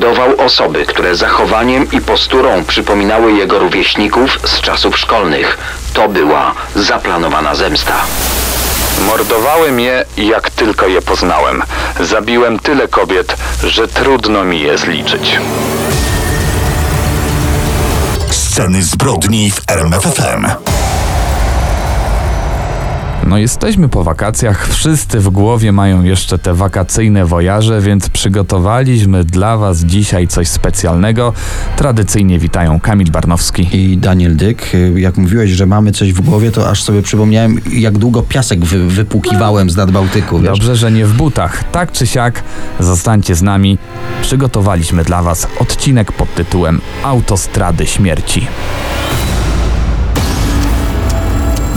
mordował osoby, które zachowaniem i posturą przypominały jego rówieśników z czasów szkolnych. To była zaplanowana zemsta. Mordowałem je, jak tylko je poznałem. Zabiłem tyle kobiet, że trudno mi je zliczyć. Sceny zbrodni w RMFFM. No jesteśmy po wakacjach, wszyscy w głowie mają jeszcze te wakacyjne wojaże, więc przygotowaliśmy dla Was dzisiaj coś specjalnego. Tradycyjnie witają Kamil Barnowski. I Daniel Dyk, jak mówiłeś, że mamy coś w głowie, to aż sobie przypomniałem, jak długo piasek wy, wypłukiwałem z nad Bałtyku. Wiesz? Dobrze, że nie w butach. Tak czy siak, zostańcie z nami. Przygotowaliśmy dla Was odcinek pod tytułem Autostrady Śmierci.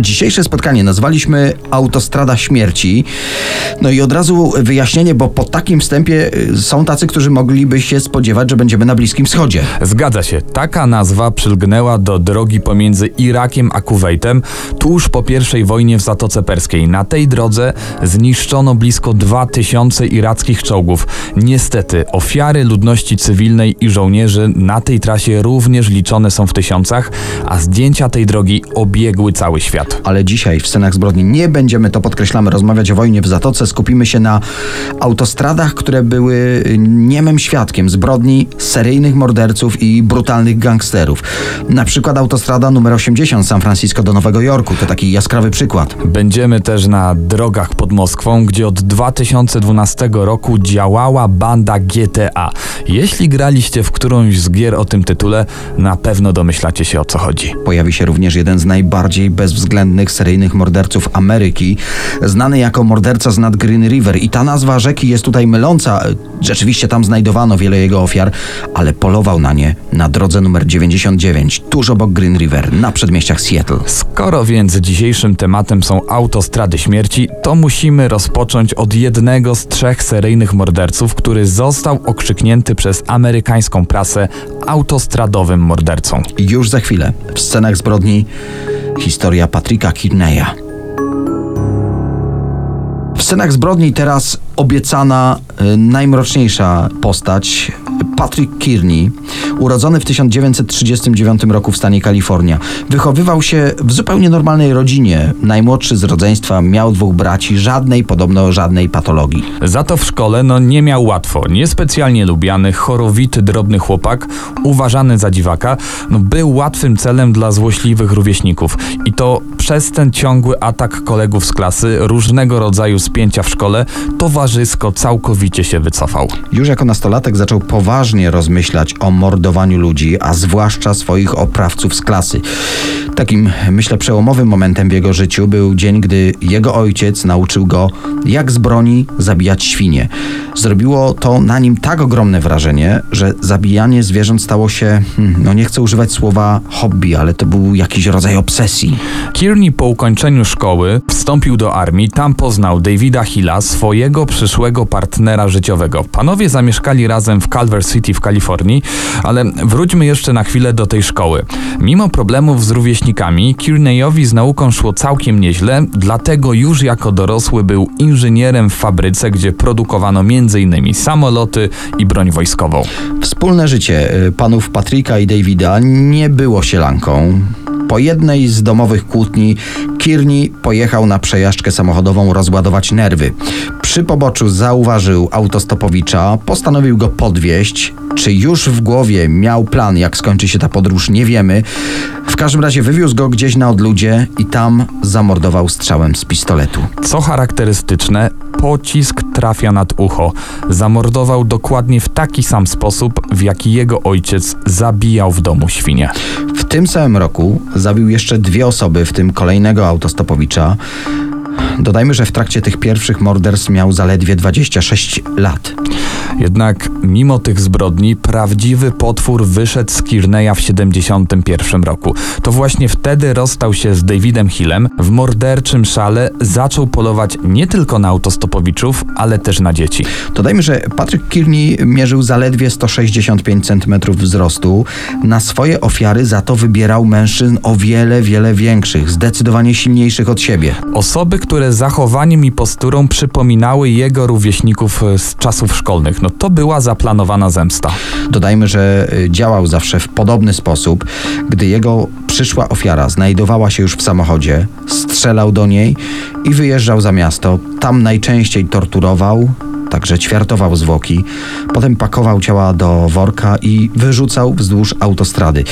Dzisiejsze spotkanie nazwaliśmy Autostrada Śmierci. No i od razu wyjaśnienie, bo po takim wstępie y, są tacy, którzy mogliby się spodziewać, że będziemy na Bliskim Wschodzie. Zgadza się, taka nazwa przylgnęła do drogi pomiędzy Irakiem a Kuwejtem tuż po I wojnie w Zatoce Perskiej. Na tej drodze zniszczono blisko 2000 irackich czołgów. Niestety, ofiary ludności cywilnej i żołnierzy na tej trasie również liczone są w tysiącach, a zdjęcia tej drogi obiegły cały świat. Ale dzisiaj w scenach zbrodni nie będziemy, to podkreślamy, rozmawiać o wojnie w Zatoce. Skupimy się na autostradach, które były niemym świadkiem zbrodni seryjnych morderców i brutalnych gangsterów. Na przykład autostrada numer 80 San Francisco do Nowego Jorku. To taki jaskrawy przykład. Będziemy też na drogach pod Moskwą, gdzie od 2012 roku działała banda GTA. Jeśli graliście w którąś z gier o tym tytule, na pewno domyślacie się o co chodzi. Pojawi się również jeden z najbardziej bezwzględnych seryjnych morderców Ameryki, znany jako morderca z nad Green River. I ta nazwa rzeki jest tutaj myląca. Rzeczywiście tam znajdowano wiele jego ofiar, ale polował na nie na drodze numer 99, tuż obok Green River, na przedmieściach Seattle. Skoro więc dzisiejszym tematem są autostrady śmierci, to musimy rozpocząć od jednego z trzech seryjnych morderców, który został okrzyknięty przez amerykańską prasę autostradowym mordercą. Już za chwilę w scenach zbrodni historia Patricka Kearneya. W scenach zbrodni teraz obiecana y, najmroczniejsza postać Patrick Kearney, urodzony w 1939 roku w stanie Kalifornia. Wychowywał się w zupełnie normalnej rodzinie. Najmłodszy z rodzeństwa miał dwóch braci, żadnej, podobno żadnej patologii. Za to w szkole no nie miał łatwo. Niespecjalnie lubiany, chorowity, drobny chłopak, uważany za dziwaka, no był łatwym celem dla złośliwych rówieśników. I to przez ten ciągły atak kolegów z klasy, różnego rodzaju spięcia w szkole, towarzysko całkowicie się wycofał. Już jako nastolatek zaczął poważnie rozmyślać o mordowaniu ludzi, a zwłaszcza swoich oprawców z klasy. Takim, myślę, przełomowym momentem w jego życiu był dzień, gdy jego ojciec nauczył go, jak z broni zabijać świnie. Zrobiło to na nim tak ogromne wrażenie, że zabijanie zwierząt stało się, hmm, no nie chcę używać słowa hobby, ale to był jakiś rodzaj obsesji. Po ukończeniu szkoły wstąpił do armii, tam poznał Davida Hilla, swojego przyszłego partnera życiowego. Panowie zamieszkali razem w Culver City w Kalifornii, ale wróćmy jeszcze na chwilę do tej szkoły. Mimo problemów z rówieśnikami, Kearneyowi z nauką szło całkiem nieźle, dlatego już jako dorosły był inżynierem w fabryce, gdzie produkowano m.in. samoloty i broń wojskową. Wspólne życie y, panów Patryka i Davida nie było sielanką. Po jednej z domowych kłótni Kearney pojechał na przejażdżkę samochodową rozładować nerwy. Przy poboczu zauważył autostopowicza, postanowił go podwieźć. Czy już w głowie miał plan, jak skończy się ta podróż, nie wiemy. W każdym razie wywiózł go gdzieś na odludzie i tam zamordował strzałem z pistoletu. Co charakterystyczne, pocisk trafia nad ucho. Zamordował dokładnie w taki sam sposób, w jaki jego ojciec zabijał w domu świnie. W tym samym roku zabił jeszcze dwie osoby, w tym kolejnego autostopowicza. Dodajmy, że w trakcie tych pierwszych morderstw miał zaledwie 26 lat. Jednak mimo tych zbrodni prawdziwy potwór wyszedł z Kearneya w 71 roku. To właśnie wtedy rozstał się z Davidem Hillem. W morderczym szale zaczął polować nie tylko na autostopowiczów, ale też na dzieci. Dodajmy, że Patrick Kearney mierzył zaledwie 165 cm wzrostu. Na swoje ofiary za to wybierał mężczyzn o wiele, wiele większych, zdecydowanie silniejszych od siebie. Osoby, które zachowaniem i posturą przypominały jego rówieśników z czasów szkolnych. No to była zaplanowana zemsta. Dodajmy, że y, działał zawsze w podobny sposób. Gdy jego przyszła ofiara znajdowała się już w samochodzie, strzelał do niej i wyjeżdżał za miasto. Tam najczęściej torturował, także ćwiartował zwłoki. Potem pakował ciała do worka i wyrzucał wzdłuż autostrady.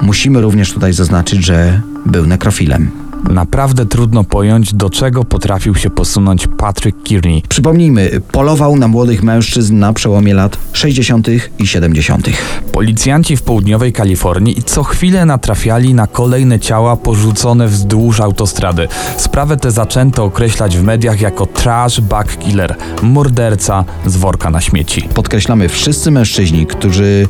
Musimy również tutaj zaznaczyć, że był nekrofilem. Naprawdę trudno pojąć, do czego potrafił się posunąć Patrick Kearney. Przypomnijmy, polował na młodych mężczyzn na przełomie lat 60. i 70. Policjanci w południowej Kalifornii co chwilę natrafiali na kolejne ciała porzucone wzdłuż autostrady. Sprawę tę zaczęto określać w mediach jako trash bag killer, morderca z worka na śmieci. Podkreślamy, wszyscy mężczyźni, którzy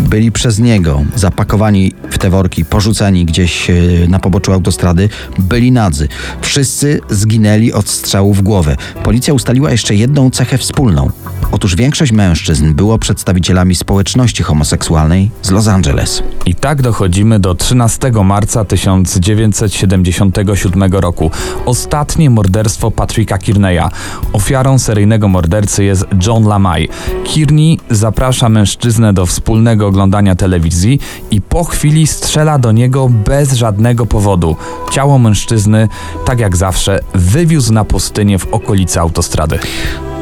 byli przez niego zapakowani w te worki, porzucani gdzieś e, na poboczu autostrady, byli nadzy. Wszyscy zginęli od strzału w głowę. Policja ustaliła jeszcze jedną cechę wspólną. Otóż większość mężczyzn było przedstawicielami społeczności homoseksualnej z Los Angeles. I tak dochodzimy do 13 marca 1977 roku. Ostatnie morderstwo Patricka Kearneya. Ofiarą seryjnego mordercy jest John Lamay. Kearney zaprasza mężczyznę do wspólnego oglądania telewizji i po chwili strzela do niego bez żadnego powodu. Ciało mężczyzny, tak jak zawsze, wywiózł na pustynię w okolicy autostrady.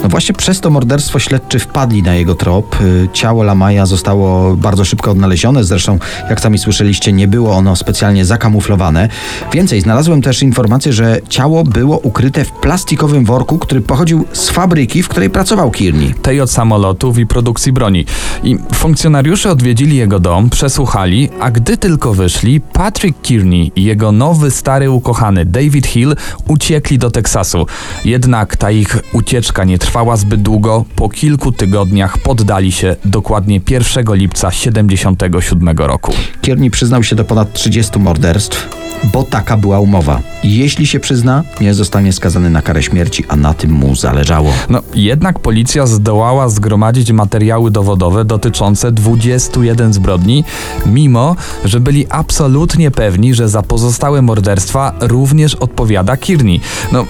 No właśnie przez to morderstwo śledczy wpadli na jego trop. Y, Ciało Lamaja zostało bardzo szybko odnalezione, zresztą jak sami słyszeliście, nie było ono specjalnie zakamuflowane. Więcej, znalazłem też informację, że ciało było ukryte w plastikowym worku, który pochodził z fabryki, w której pracował Kearney. tej od samolotów i produkcji broni. I funkcjonariusze odwiedzili jego dom, przesłuchali, a gdy tylko wyszli, Patrick Kearney i jego nowy, stary ukochany David Hill uciekli do Teksasu. Jednak ta ich ucieczka nie trwała zbyt długo. Po kilku tygodniach poddali się dokładnie 1 lipca 77 roku. Kearney przyznał się do ponad 30 morderstw, bo taka była umowa. Jeśli się przyzna, nie zostanie skazany na karę śmierci, a na tym mu zależało. No, jednak policja zdołała zgromadzić materiały dowodowe dotyczące 21 zbrodni, mimo że byli absolutnie pewni, że za pozostałe morderstwa również odpowiada Kearney. No,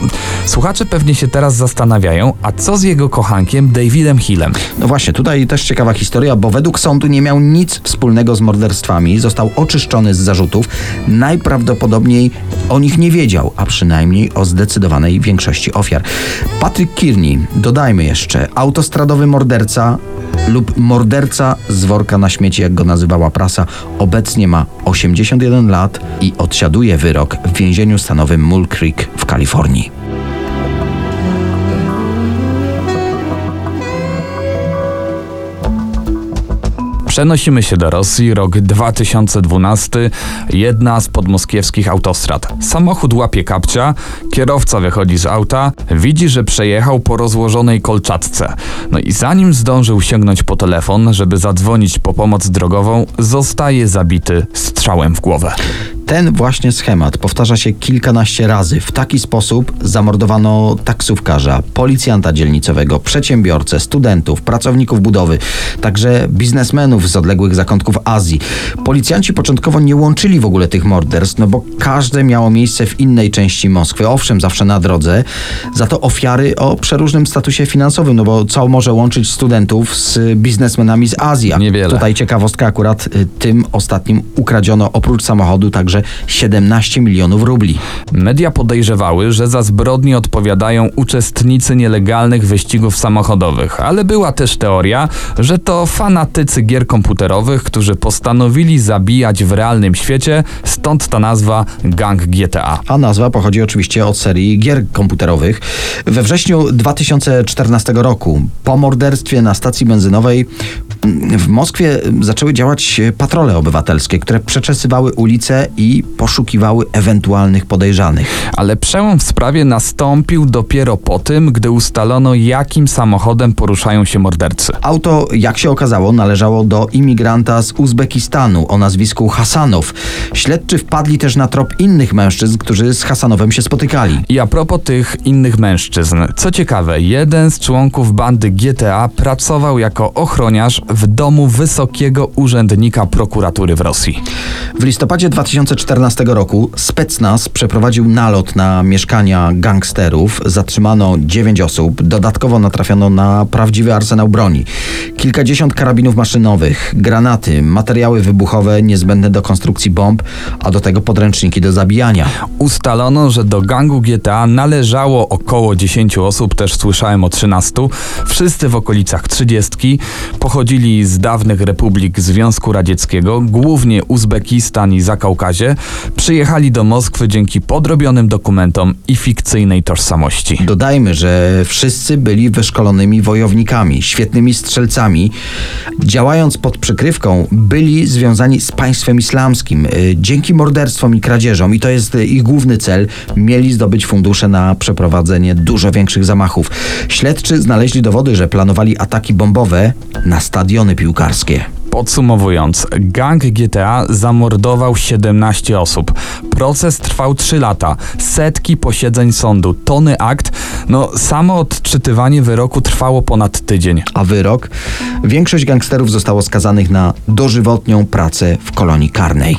słuchacze pewnie się teraz zastanawiają, a co z jego kochankiem Davidem Hillem? No właśnie, tutaj też ciekawa historia, bo według sądu nie miał nic wspólnego z morderstwami, został oczyszczony z zarzutów, najprawdopodobniej o nich nie wiedział, a przynajmniej o zdecydowanej większości ofiar. Patrick Kearney, dodajmy jeszcze, autostradowy morderca lub morderca z worka na śmieci, jak go nazywała prasa, obecnie ma 81 lat i odsiaduje wyrok w więzieniu stanowym Mull Creek w Kalifornii. Przenosimy się do Rosji, rok 2012, jedna z podmoskiewskich autostrad. Samochód łapie kapcia, kierowca wychodzi z auta, widzi, że przejechał po rozłożonej kolczatce. No i zanim zdążył sięgnąć po telefon, żeby zadzwonić po pomoc drogową, zostaje zabity strzałem w głowę. Ten właśnie schemat powtarza się kilkanaście razy. W taki sposób zamordowano taksówkarza, policjanta dzielnicowego, przedsiębiorcę, studentów, pracowników budowy, także biznesmenów z odległych zakątków Azji. Policjanci początkowo nie łączyli w ogóle tych morderstw, no bo każde miało miejsce w innej części Moskwy, owszem, zawsze na drodze, za to ofiary o przeróżnym statusie finansowym, no bo co może łączyć studentów z biznesmenami z Azji? A Niewiele. Tutaj ciekawostka, akurat y, tym ostatnim ukradziono oprócz samochodu także 17 milionów rubli. Media podejrzewały, że za zbrodnie odpowiadają uczestnicy nielegalnych wyścigów samochodowych, ale była też teoria, że to fanatycy gier komputerowych, którzy postanowili zabijać w realnym świecie, stąd ta nazwa Gang GTA. A nazwa pochodzi oczywiście od serii gier komputerowych. We wrześniu 2014 roku, po morderstwie na stacji benzynowej, W Moskwie zaczęły działać patrole obywatelskie, które przeczesywały ulice i poszukiwały ewentualnych podejrzanych. Ale przełom w sprawie nastąpił dopiero po tym, gdy ustalono, jakim samochodem poruszają się mordercy. Auto, jak się okazało, należało do imigranta z Uzbekistanu o nazwisku Hasanow. Śledczy wpadli też na trop innych mężczyzn, którzy z Hasanowem się spotykali. I a propos tych innych mężczyzn, co ciekawe, jeden z członków bandy GTA pracował jako ochroniarz w domu wysokiego urzędnika prokuratury w Rosji. W listopadzie 2014 roku Specnaz przeprowadził nalot na mieszkania gangsterów. Zatrzymano 9 osób. Dodatkowo natrafiono na prawdziwy arsenał broni. Kilkadziesiąt karabinów maszynowych, granaty, materiały wybuchowe niezbędne do konstrukcji bomb, a do tego podręczniki do zabijania. Ustalono, że do gangu GTA należało około 10 osób, też słyszałem o 13. Wszyscy w okolicach 30. Pochodzili z dawnych republik Związku Radzieckiego, głównie Uzbekistan i Zakaukazie. Przyjechali do Moskwy dzięki podrobionym dokumentom i fikcyjnej tożsamości. Dodajmy, że wszyscy byli wyszkolonymi wojownikami, świetnymi strzelcami. Działając pod przykrywką, byli związani z państwem islamskim. Y, Dzięki morderstwom i kradzieżom, i to jest y, ich główny cel, mieli zdobyć fundusze na przeprowadzenie dużo większych zamachów. Śledczy znaleźli dowody, że planowali ataki bombowe na stadiony piłkarskie. Podsumowując, gang GTA zamordował 17 osób. Proces trwał 3 lata, setki posiedzeń sądu, tony akt. No, samo odczytywanie wyroku trwało ponad tydzień. A wyrok? Większość gangsterów zostało skazanych na dożywotnią pracę w kolonii karnej.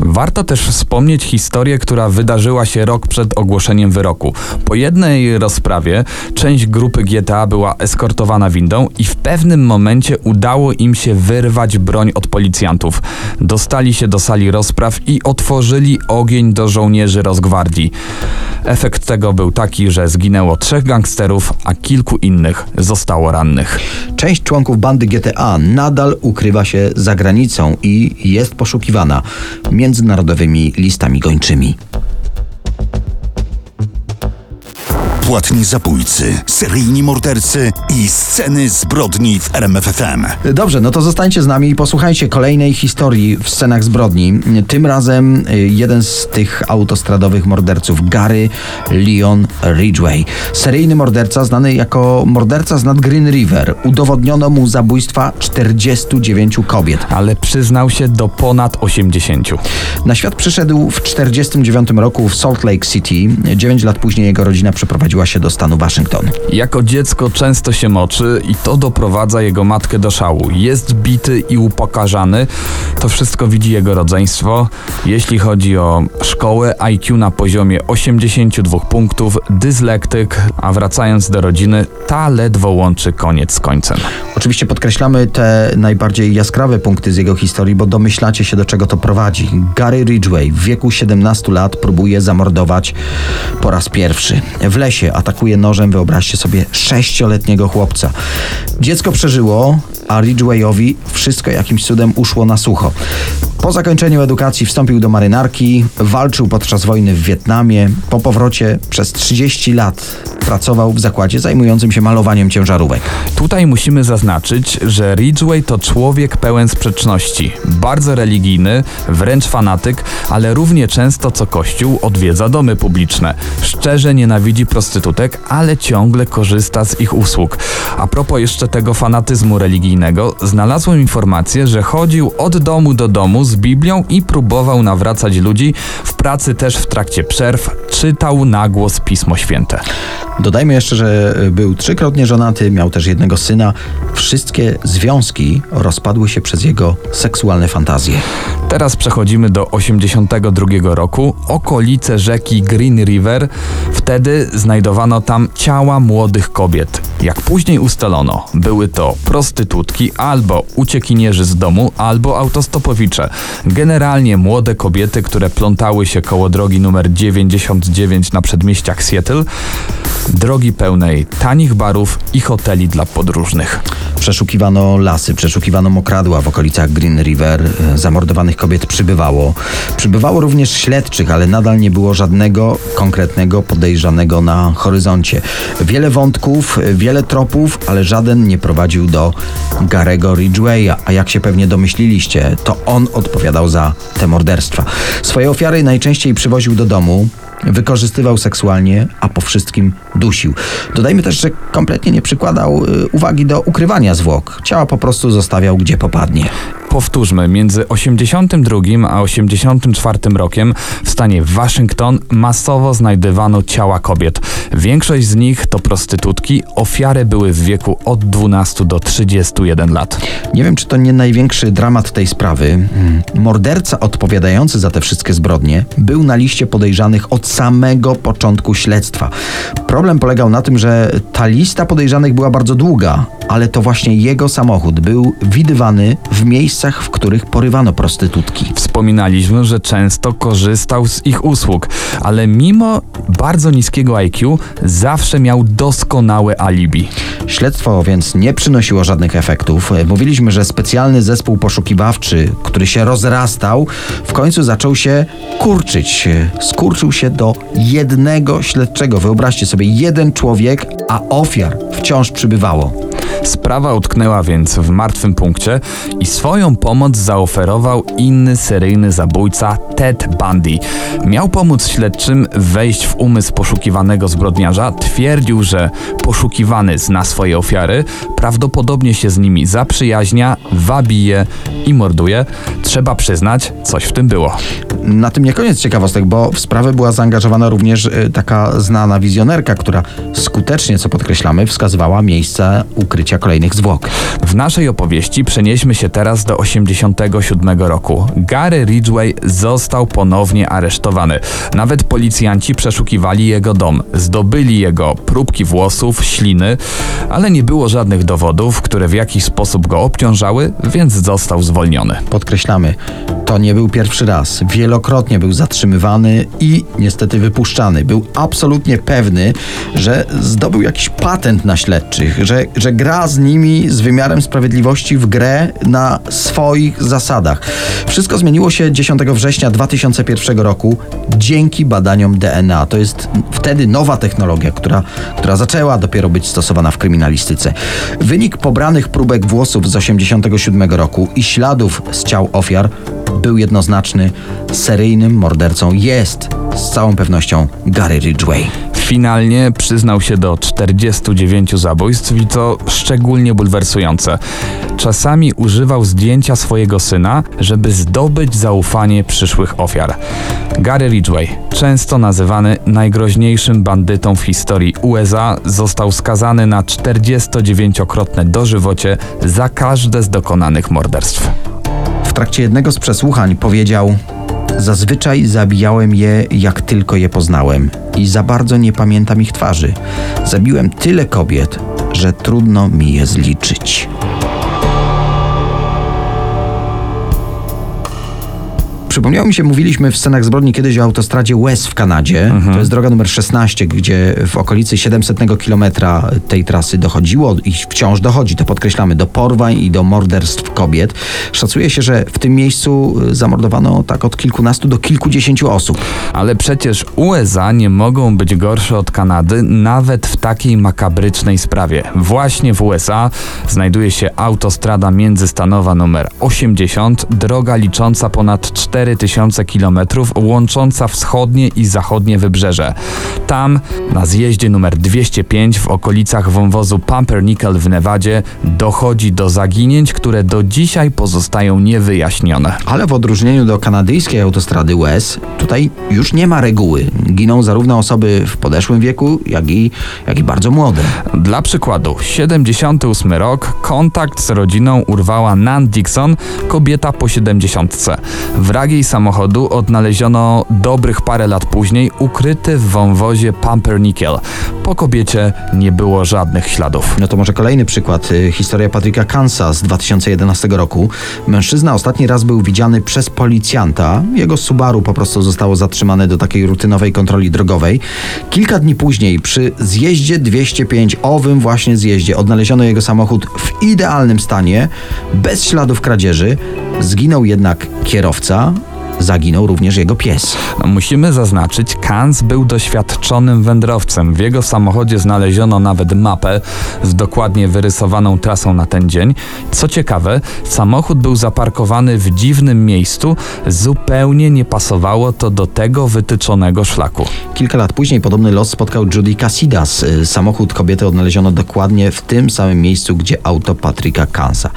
Warto też wspomnieć historię, która wydarzyła się rok przed ogłoszeniem wyroku. Po jednej rozprawie część grupy GTA była eskortowana windą i w pewnym momencie udało im się wyrwać broń od policjantów. Dostali się do sali rozpraw i otworzyli ogień do żołnierzy Rosgwardii. Efekt tego był taki, że zginęło trzech gangsterów, a kilku innych zostało rannych. Część członków bandy GTA nadal ukrywa się za granicą i jest poszukiwana międzynarodowymi listami gończymi. Płatni zabójcy, seryjni mordercy i sceny zbrodni w RMFFM. Dobrze, no to zostańcie z nami i posłuchajcie kolejnej historii w scenach zbrodni. Tym razem y, jeden z tych autostradowych morderców, Gary Leon Ridgway. Seryjny morderca znany jako morderca z nad Green River. Udowodniono mu zabójstwa 49 kobiet. Ale przyznał się do ponad 80. Na świat przyszedł w 49 roku w Salt Lake City. 9 lat później jego rodzina przeprowadziła się do stanu Waszyngton. Jako dziecko często się moczy i to doprowadza jego matkę do szału. Jest bity i upokarzany. To wszystko widzi jego rodzeństwo. Jeśli chodzi o szkołę, IQ na poziomie 82 punktów, dyslektyk, a wracając do rodziny, ta ledwo łączy koniec z końcem. Oczywiście podkreślamy te najbardziej jaskrawe punkty z jego historii, bo domyślacie się do czego to prowadzi. Gary Ridgway w wieku 17 lat próbuje zamordować po raz pierwszy. W lesie atakuje nożem, wyobraźcie sobie, sześcioletniego chłopca. Dziecko przeżyło, a Ridgwayowi wszystko jakimś cudem uszło na sucho. Po zakończeniu edukacji wstąpił do marynarki, walczył podczas wojny w Wietnamie. Po powrocie przez 30 lat pracował w zakładzie zajmującym się malowaniem ciężarówek. Tutaj musimy zaznaczyć, że Ridgway to człowiek pełen sprzeczności. Bardzo religijny, wręcz fanatyk, ale równie często co Kościół odwiedza domy publiczne. Szczerze nienawidzi prostytutek, ale ciągle korzysta z ich usług. A propos jeszcze tego fanatyzmu religijnego, znalazłem informację, że chodził od domu do domu z Biblią i próbował nawracać ludzi. W pracy też w trakcie przerw czytał na głos Pismo Święte. Dodajmy jeszcze, że był trzykrotnie żonaty, miał też jednego syna. Wszystkie związki rozpadły się przez jego seksualne fantazje. Teraz przechodzimy do 82 roku, okolice rzeki Green River. Wtedy znajdowano tam ciała młodych kobiet. Jak później ustalono, były to prostytutki albo uciekinierzy z domu, albo autostopowicze. Generalnie młode kobiety, które plątały się koło drogi numer 99 na przedmieściach Seattle. Drogi pełnej tanich barów i hoteli dla podróżnych. Przeszukiwano lasy, przeszukiwano mokradła w okolicach Green River. E, Zamordowanych kobiet przybywało. Przybywało również śledczych, ale nadal nie było żadnego konkretnego podejrzanego na horyzoncie. Wiele wątków, e, wiele tropów, ale żaden nie prowadził do Garego Ridgwaya. A jak się pewnie domyśliliście, to on odpowiadał za te morderstwa. Swoje ofiary najczęściej przywoził do domu, wykorzystywał seksualnie, a po wszystkim dusił. Dodajmy też, że kompletnie nie przykładał y, uwagi do ukrywania zwłok. Ciała po prostu zostawiał gdzie popadnie. Powtórzmy, między 82 a 84 rokiem w stanie Waszyngton masowo znajdywano ciała kobiet. Większość z nich to prostytutki, ofiary były w wieku od 12 do 31 lat. Nie wiem, czy to nie największy dramat tej sprawy. Morderca odpowiadający za te wszystkie zbrodnie był na liście podejrzanych od samego początku śledztwa. Problem polegał na tym, że ta lista podejrzanych była bardzo długa, ale to właśnie jego samochód był widywany w miejscach, w których porywano prostytutki. Wspominaliśmy, że często korzystał z ich usług, ale mimo bardzo niskiego IQ zawsze miał doskonałe alibi. Śledztwo więc nie przynosiło żadnych efektów. Mówiliśmy, że specjalny zespół poszukiwawczy, który się rozrastał, w końcu zaczął się kurczyć. Skurczył się do jednego śledczego. Wyobraźcie sobie, jeden człowiek, a ofiar wciąż przybywało. Sprawa utknęła więc w martwym punkcie i swoją pomoc zaoferował inny seryjny zabójca Ted Bundy. Miał pomóc śledczym wejść w umysł poszukiwanego zbrodniarza. Twierdził, że poszukiwany zna swoje ofiary, prawdopodobnie się z nimi zaprzyjaźnia, wabi je i morduje. Trzeba przyznać, coś w tym było. Na tym nie koniec ciekawostek, bo w sprawę była zaangażowana również y, taka znana wizjonerka, która skutecznie, co podkreślamy, wskazywała miejsce ukrycia kolejnych zwłok. W naszej opowieści przenieśmy się teraz do 87 roku. Gary Ridgway został ponownie aresztowany. Nawet policjanci przeszukiwali jego dom. Zdobyli jego próbki włosów, śliny, ale nie było żadnych dowodów, które w jakiś sposób go obciążały, więc został zwolniony. Podkreślamy, to nie był pierwszy raz. Wielokrotnie był zatrzymywany i niestety wypuszczany. Był absolutnie pewny, że zdobył jakiś patent na śledczych, że, że gra z nimi z wymiarem sprawiedliwości w grę na swoich zasadach. Wszystko zmieniło się 10 września 2001 roku dzięki badaniom DNA. To jest wtedy nowa technologia, która, która zaczęła dopiero być stosowana w kryminalistyce. Wynik pobranych próbek włosów z 87 roku i śladów z ciał ofiar był jednoznaczny. Seryjnym mordercą jest z całą pewnością Gary Ridgway. Finalnie przyznał się do 49 zabójstw i to szczególnie bulwersujące. Czasami używał zdjęcia swojego syna, żeby zdobyć zaufanie przyszłych ofiar. Gary Ridgway, często nazywany najgroźniejszym bandytą w historii USA, został skazany na 49-krotne dożywocie za każde z dokonanych morderstw. Trakcie jednego z przesłuchań powiedział: Zazwyczaj zabijałem je, jak tylko je poznałem, i za bardzo nie pamiętam ich twarzy. Zabiłem tyle kobiet, że trudno mi je zliczyć. Przypomniało mi się, mówiliśmy w scenach zbrodni kiedyś o autostradzie West w Kanadzie. To jest droga numer 16, gdzie w okolicy 700 kilometra tej trasy dochodziło i wciąż dochodzi, to podkreślamy, do porwań i do morderstw kobiet. Szacuje się, że w tym miejscu y, zamordowano tak od kilkunastu do kilkudziesięciu osób. Ale przecież USA nie mogą być gorsze od Kanady nawet w takiej makabrycznej sprawie. Właśnie w USA znajduje się autostrada międzystanowa numer 80, droga licząca ponad 4000 km, łącząca wschodnie i zachodnie wybrzeże. Tam, na zjeździe numer 205 w okolicach wąwozu Pumpernickel w Nevadzie, dochodzi do zaginięć, które do dzisiaj pozostają niewyjaśnione. Ale w odróżnieniu do kanadyjskiej autostrady West, tutaj już nie ma reguły. Giną zarówno osoby w podeszłym wieku, jak i, jak i bardzo młode. Dla przykładu, 78 rok, kontakt z rodziną urwała Nan Dixon, kobieta po 70. Wragi jej samochodu odnaleziono dobrych parę lat później, ukryty w wąwozie Pumpernickel. Po kobiecie nie było żadnych śladów. No to może kolejny przykład. Y, Historia Patryka Kansa z 2011 roku. Mężczyzna ostatni raz był widziany przez policjanta. Jego Subaru po prostu zostało zatrzymane do takiej rutynowej kontroli drogowej. Kilka dni później przy zjeździe 205, owym właśnie zjeździe, odnaleziono jego samochód w idealnym stanie, bez śladów kradzieży. Zginął jednak kierowca, zaginął również jego pies. Musimy zaznaczyć, Kans był doświadczonym wędrowcem. W jego samochodzie znaleziono nawet mapę z dokładnie wyrysowaną trasą na ten dzień. Co ciekawe, samochód był zaparkowany w dziwnym miejscu, zupełnie nie pasowało to do tego wytyczonego szlaku. Kilka lat później podobny los spotkał Judy Casidas. Y, Samochód kobiety odnaleziono dokładnie w tym samym miejscu, gdzie auto Patryka Kansa.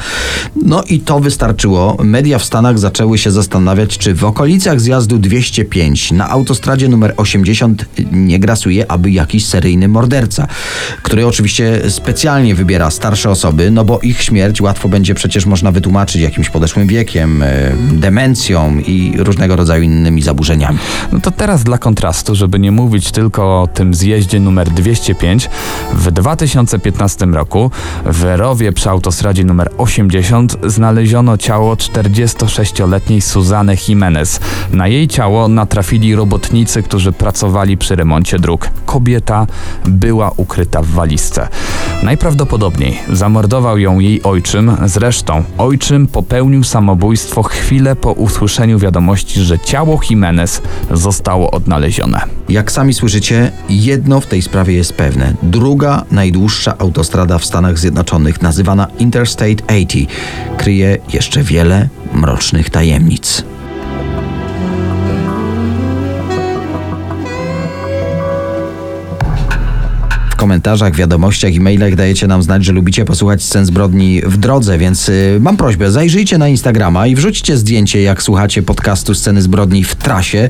No i to wystarczyło. Media w Stanach zaczęły się zastanawiać, czy w okolicach zjazdu 205 na autostradzie numer 80 nie grasuje aby jakiś seryjny morderca, który oczywiście specjalnie wybiera starsze osoby, no bo ich śmierć łatwo będzie przecież można wytłumaczyć jakimś podeszłym wiekiem, y, demencją i różnego rodzaju innymi zaburzeniami. No to teraz dla kontrastu, żeby nie mówić tylko o tym zjeździe numer 205, w 2015 roku w Rowie przy autostradzie numer 80 znaleziono ciało 46-letniej Suzanny Jimenez. Na jej ciało natrafili robotnicy, którzy pracowali przy remoncie dróg. Kobieta była ukryta w walizce. Najprawdopodobniej zamordował ją jej ojczym, zresztą ojczym popełnił samobójstwo chwilę po usłyszeniu wiadomości, że ciało Jimenez zostało odnalezione. Jak sami słyszycie, jedno w tej sprawie jest pewne. Druga najdłuższa autostrada w Stanach Zjednoczonych, nazywana Interstate 80, kryje jeszcze wiele mrocznych tajemnic. Komentarzach, wiadomościach i mailach dajecie nam znać, że lubicie posłuchać scen zbrodni w drodze, więc y, mam prośbę, zajrzyjcie na Instagrama i wrzućcie zdjęcie, jak słuchacie podcastu Sceny zbrodni w trasie.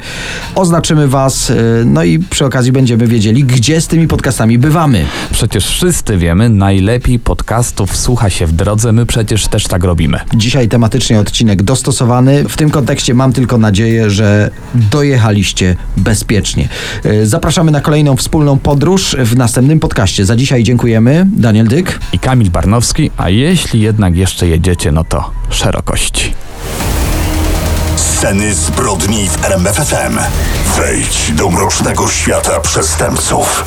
Oznaczymy was, y, no i przy okazji będziemy wiedzieli, gdzie z tymi podcastami bywamy. Przecież wszyscy wiemy, najlepiej podcastów słucha się w drodze, my przecież też tak robimy. Dzisiaj tematycznie odcinek dostosowany. W tym kontekście mam tylko nadzieję, że dojechaliście bezpiecznie. Y, Zapraszamy na kolejną wspólną podróż w następnym podcaście. Za dzisiaj dziękujemy. Daniel Dyk. I Kamil Barnowski, a jeśli jednak jeszcze jedziecie, no to szerokości. Sceny zbrodni w RMFFM. Wejdź do mrocznego świata przestępców.